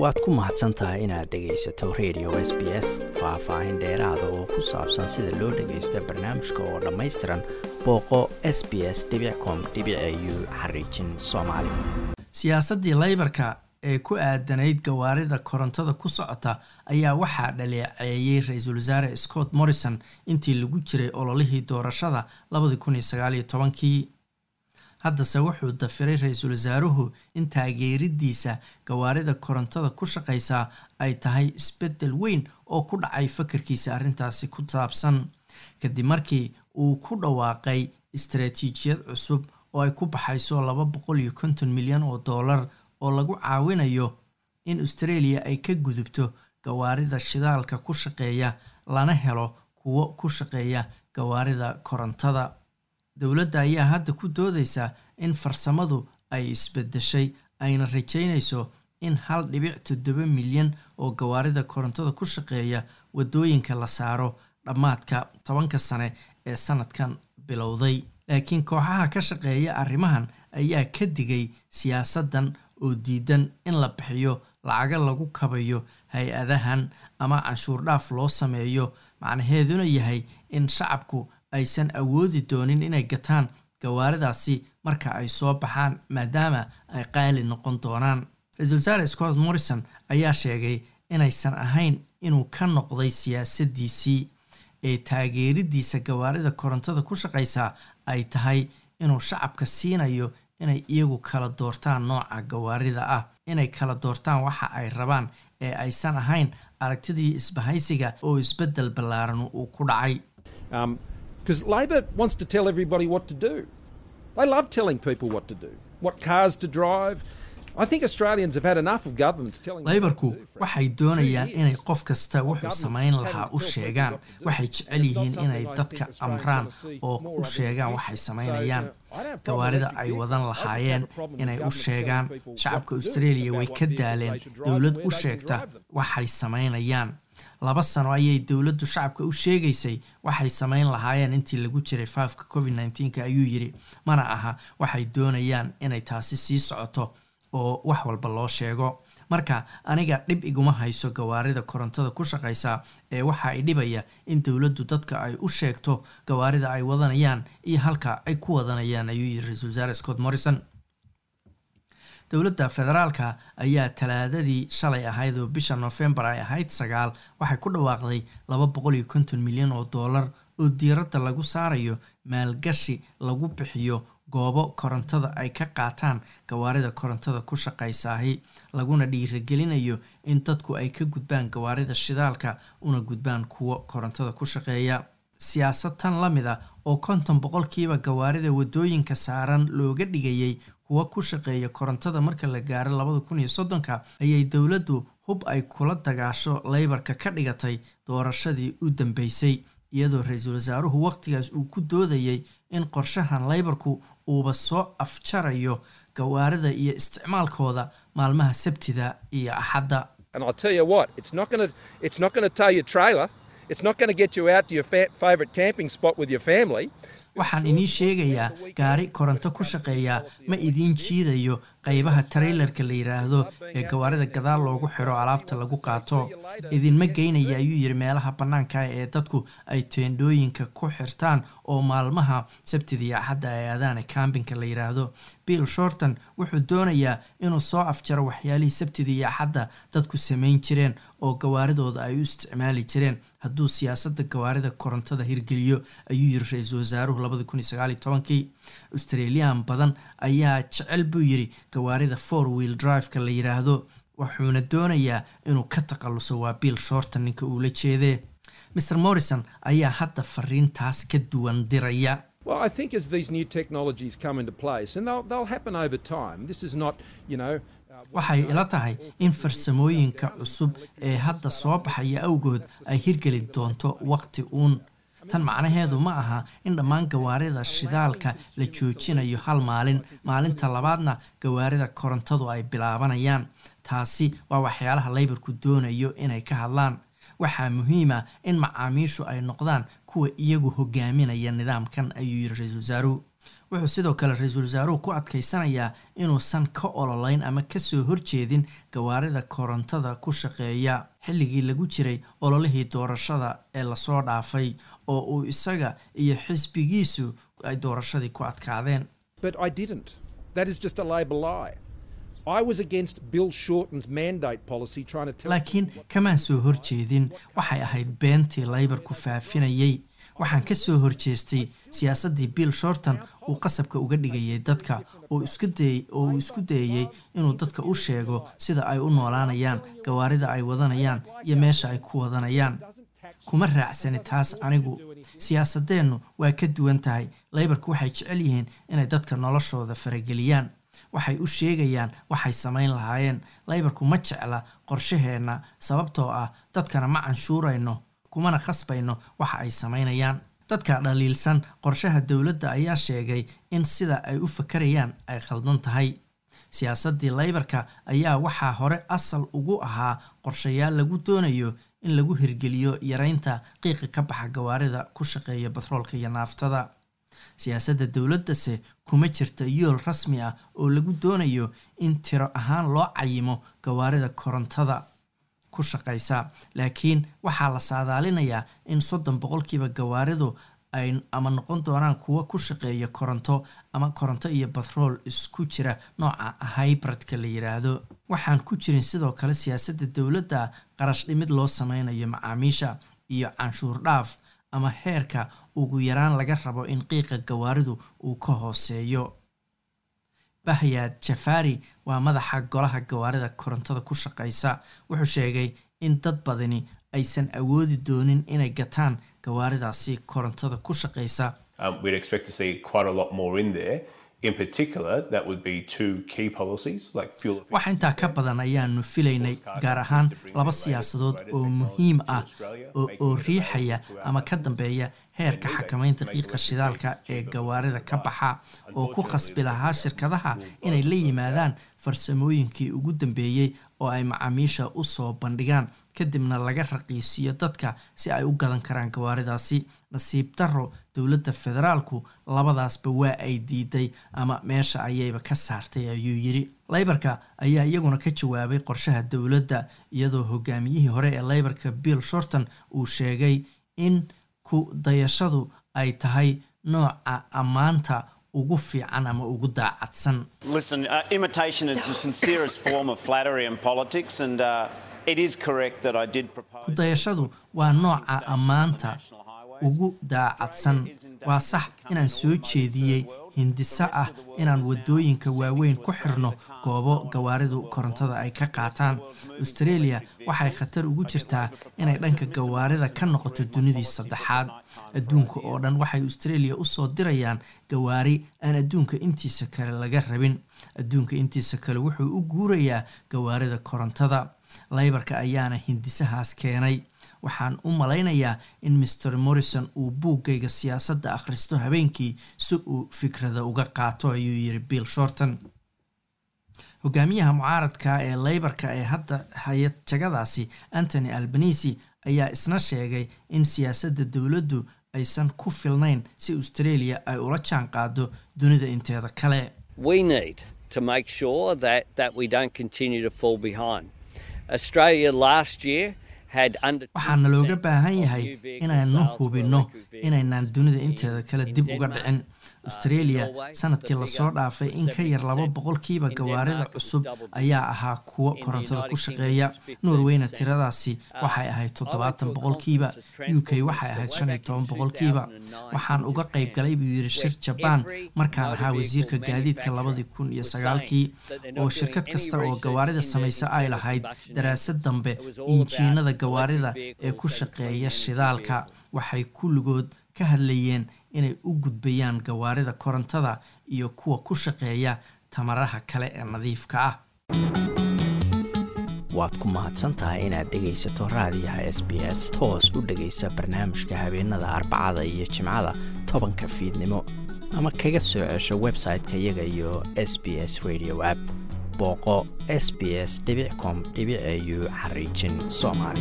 waad ku mahadsan tahay inaad dhegaysato radio s b s faah-faahin dheeraada oo ku saabsan sida loo dhagaysto barnaamijka oo dhammaystiran booqo s b s com laybarka ee ku aadanayd gawaarida korontada ku socota ayaa waxaa dhaleeceeyey ra'iisul wasaare scott morrison intii lagu jiray ololihii doorashada labadii kun iyo sagaaliyo tobankii haddase wuxuu dafiray ra'iisul wasaaruhu in taageeridiisa gawaarida korontada ku shaqaysaa ay tahay isbeddel weyn oo ku dhacay fakarkiisa arrintaasi ku saabsan kadib markii uu ku dhawaaqay istaraatiijiyad cusub oo ay ku baxayso laba boqol iyo konton milyan oo dollar oo lagu caawinayo in australia ay ka gudubto gawaarida shidaalka ku shaqeeya lana helo kuwo ku shaqeeya gawaarida korontada dowladda ayaa hadda ku doodeysa in farsamadu ay isbedeshay ayna rajeynayso in hal dhibic toddoba milyan oo gawaarida korontada ku shaqeeya waddooyinka la saaro dhammaadka tobanka sane ee sanadkan bilowday. Laakiin kooxaha ka shaqeeya arrimahan ayaa ka digay siyaasaddan oo diidan in la bixiyo lacaga lagu kabayo hay'adahan ama canshuur dhaaf loo sameeyo. Macnaheeduna yahay in shacabku aysan awoodi doonin inay gataan gawaaridaasi marka ay soo baxaan maadaama ay qaali noqon doonaan. Ra'iisul wasaare scott morrison ayaa sheegay inaysan ahayn inuu ka noqday siyaasaddiisii ee taageeridiisa gawaarida korontada ku shaqaysaa ay tahay inuu shacabka siinayo inay iyagu kala doortaan nooca gawaarida ah. Inay kala doortaan waxa ay rabaan ee aysan ahayn aragtidii isbahaysiga oo isbeddel ballaaran uu ku dhacay Because Labor wants to tell everybody what to do. They love telling people what to do, what cars to drive. I think Australians have had enough of governments telling laybarku waxay doonayaan inay qof kasta wuxuu samayn lahaa u sheegaan. waxay jecel yihiin inay dadka amraan oo u sheegaan. waxay samaynayaan gawaarida ay wadan lahaayeen inay u sheegaan. shacabka australia way ka daaleen dowlad u sheegta waxay samaynayaan laba sano ayay dowladdu shacabka u sheegaysay waxay samayn lahaayeen intii lagu jiray faafka covid nneteen-ka ayuu yidhi. Mana aha waxay doonayaan inay taasi sii socoto oo wax walba loo sheego. Marka aniga dhib iguma hayso gawaarida korontada ku shaqaysa ee waxa ay dhibaya in dowladdu dadka ay u sheegto gawaarida ay wadanayaan iyo halka ay ku wadanayaan ayuu yidhi ra'iisul wasaare scott morrison dowladda federaalka ayaa talaadadii shalay ahayd oo bisha noofembar ay ahayd sagaal waxay ku dhawaaqday laba boqol iyo konton milyan oo dollar oo diiradda lagu saarayo maalgashi lagu bixiyo goobo korontada ay ka qaataan gawaarida korontada ku shaqaysaahi laguna dhiiragelinayo in dadku ay ka gudbaan gawaarida shidaalka una gudbaan kuwo korontada ku shaqeeya siyaasad tan la mid a oo konton boqolkiiba gawaarida waddooyinka saaran looga dhigayay kuwa ku shaqeeya korontada marka la gaaro labada kun iyo soddonka ayay dowladdu hub ay kula dagaasho laybarka ka dhigatay doorashadii u dambeysay iyadoo ra'iisul wasaaruhu wakhtigaas uu ku doodayay in qorshahan laybarku uuba soo afjarayo gawaarida iyo isticmaalkooda maalmaha sabtida iyo axadda waxaan idiin sheegayaa gaari koronto ku shaqeeyaa ma idiin jiidayo qaybaha trailerka la yidhaahdo ee gawaarida gadaal loogu xiro alaabta lagu qaato. Idinma geynaya ayuu yidhi meelaha bannaanka ee dadku ay teendhooyinka ku xirtaan oo maalmaha sabtida iyo axadda ay aadaane kambinka la yidhaahdo bill shorton wuxuu doonayaa inuu soo afjaro waxyaalihii sabtida iyo axadda dadku samayn jireen oo gawaaridooda ay u isticmaali jireen. Hadduu siyaasadda gawaarida korontada hirgeliyo ayuu yiri ra'iisul wasaaruhu labadi kun iyo sagaaliyo tobankii australian badan ayaa jecel buu yidhi gawaarida four wheel driveka la yidhaahdo wuxuuna doonayaa inuu ka takhaluso waa bill shorton ninka uu la jeedee. Mr morrison ayaa hadda fariintaas ka duwan diraya. Well, I think as these new technologies come into place, and they'll, they'll happen over time, this is not, you know, waxay ila tahay in farsamooyinka cusub ee hadda soo baxaya awgood ay hirgeli doonto waqti uun tan macnaheedu ma aha in dhammaan gawaarida shidaalka la joojinayo hal maalin. Maalinta labaadna gawaarida korontadu ay bilaabanayaan. Taasi waa waxyaalaha laybarku doonayo inay ka hadlaan. Waxaa muhiima in macaamiishu ay noqdaan kuwa iyagu hogaaminaya nidaamkan ayuu yiri ra'iisul wasaaruhu wuxuu sidoo kale ra'iisul wasaaruhu ku adkaysanayaa inuusan ka ololeyn ama ka soo horjeedin gawaarida korontada ku shaqeeya. Xilligii lagu jiray ololihii doorashada ee la soo dhaafay oo uu isaga iyo xisbigiisu ay doorashadii ku adkaadeen. Laakiin kamaan soo horjeedin waxay ahayd beentii laybarku faafinayay. Waxaan ka soo horjeestay siyaasaddii bill shorton uu qasabka uga dhigayay dadka oo uu isku dayayey inuu dadka u sheego sida ay u noolaanayaan gawaarida ay wadanayaan iyo meesha ay ku wadanayaan kuma raacsani taas anigu siyaasadeennu waa ka duwan tahay. Laybarku waxay jecel yihiin inay dadka noloshooda farageliyaan waxay u sheegayaan waxay samayn lahaayeen. Laybarku ma jecla qorshaheenna sababtoo ah dadkana ma canshuurayno kumana khasbayno waxa ay samaynayaan. Dadka dhaliilsan qorshaha dowladda ayaa sheegay in sida ay u fakarayaan ay khaldan tahay. Siyaasaddii laybarka ayaa waxaa hore asal ugu ahaa qorshayaal lagu doonayo in lagu hirgeliyo yareynta qiiqa ka baxa gawaarida ku shaqeeya batroolka iyo naaftada siyaasadda dowladdase kuma jirta yool rasmi ah oo lagu doonayo in tiro ahaan loo cayimo gawaarida korontada ku shaqaysa laakiin waxaa la saadaalinayaa in soddon boqolkiiba gawaaridu ama noqon doonaan kuwo ku shaqeeya koronto ama koronto iyo batrool isku jira nooca hybridka la yiraahdo. Waxaan ku jirin sidoo kale siyaasadda dowladda qarash dhimid loo sameynayo macaamiisha iyo canshuur dhaaf ama heerka ugu yaraan laga rabo in qiiqa gawaaridu uu ka hooseeyo. Bahyaad jafari waa madaxa golaha gawaarida korontada ku shaqaysa wuxuu sheegay in dad badani aysan awoodi doonin inay gataan gawaaridaasi korontada ku shaqaysa wax intaa ka badan ayaanu filaynay gaar ahaan laba siyaasadood oo muhiim ah oo riixaya ama ka dambeeya heerka xakamaynta qiiqa shidaalka ee gawaarida ka baxa oo ku khasbi lahaa shirkadaha inay la yimaadaan farsamooyinkii ugu dambeeyey oo ay macaamiisha u soo bandhigaan kadibna laga raqiisiyo dadka si ay u gadan karaan gawaaridaasi nasiib darro dowladda federaalku labadaasba waa ay diiday ama meesha ayayba ka saartay ayuu yidhi. Laybarka ayaa iyaguna ka jawaabay qorshaha dowladda iyadoo hogaamiyihii hore ee laybarka bill shorton uu sheegay in ku dayashadu ay tahay nooca ammaanta ugu fiican ama ugu daacadsan kudayashadu waa nooca ammaanta ugu daacadsan. Waa sax inaan soo jeediyey hindiso ah inaan waddooyinka waaweyn ku xirno goobo gawaaridu korontada ay ka qaataan. Australia waxay khatar ugu jirtaa inay dhanka gawaarida ka noqoto dunidii saddexaad. Adduunka oo dhan waxay australia u soo dirayaan gawaari aan adduunka intiisa kale laga rabin. Adduunka intiisa kale wuxuu u guurayaa gawaarida korontada laybarka ayaana hindisahaas keenay. Waxaan u malaynayaa in master morrison uu buuggayga siyaasadda akhristo habeenkii si uu fikrada uga qaato ayuu yiri bill shorton hogaamiyaha mucaaradka ee laybarka ee hadda hay'ad jagadaasi antony albanisi ayaa isna sheegay in siyaasadda dowladdu aysan ku filnayn si australia ay ula jaan qaado dunida inteeda kale waxaana looga baahan yahay inaynu hubinno inaynaan dunida inteeda kale dib uga dhicin australia sannadkii la soo dhaafay in ka yar laba boqolkiiba gawaarida cusub ayaa ahaa kuwo korontada ku shaqeeya norweyna tiradaasi waxay ahayd toddobaatan boqolkiiba u k waxay ahayd shan iyo toban boqolkiiba. waxaan uga qayb galay buu yidhi shir jabaan markaan ahaa wasiirka gaadiidka labadii kun iyo sagaalkii oo shirkad kasta oo gawaarida samaysa ay lahayd daraasad dambe injiinada gawaarida ee ku shaqeeya shidaalka. waxay kulligood ka hadlayeen inay u gudbayaan gawaarida korontada iyo kuwa ku shaqeeya tamaraha kale ee nadiifka ah. Waad ku mahadsantahay inaad dhegaysato raadiyaha s b s toos u dhegaysa barnaamijka habeenada arbacada iyo jimcada tobanka fiidnimo. Ama kaga soo cesho website-ka iyaga iyo s b s radio app. Booqo s b s com au xariijin soomaali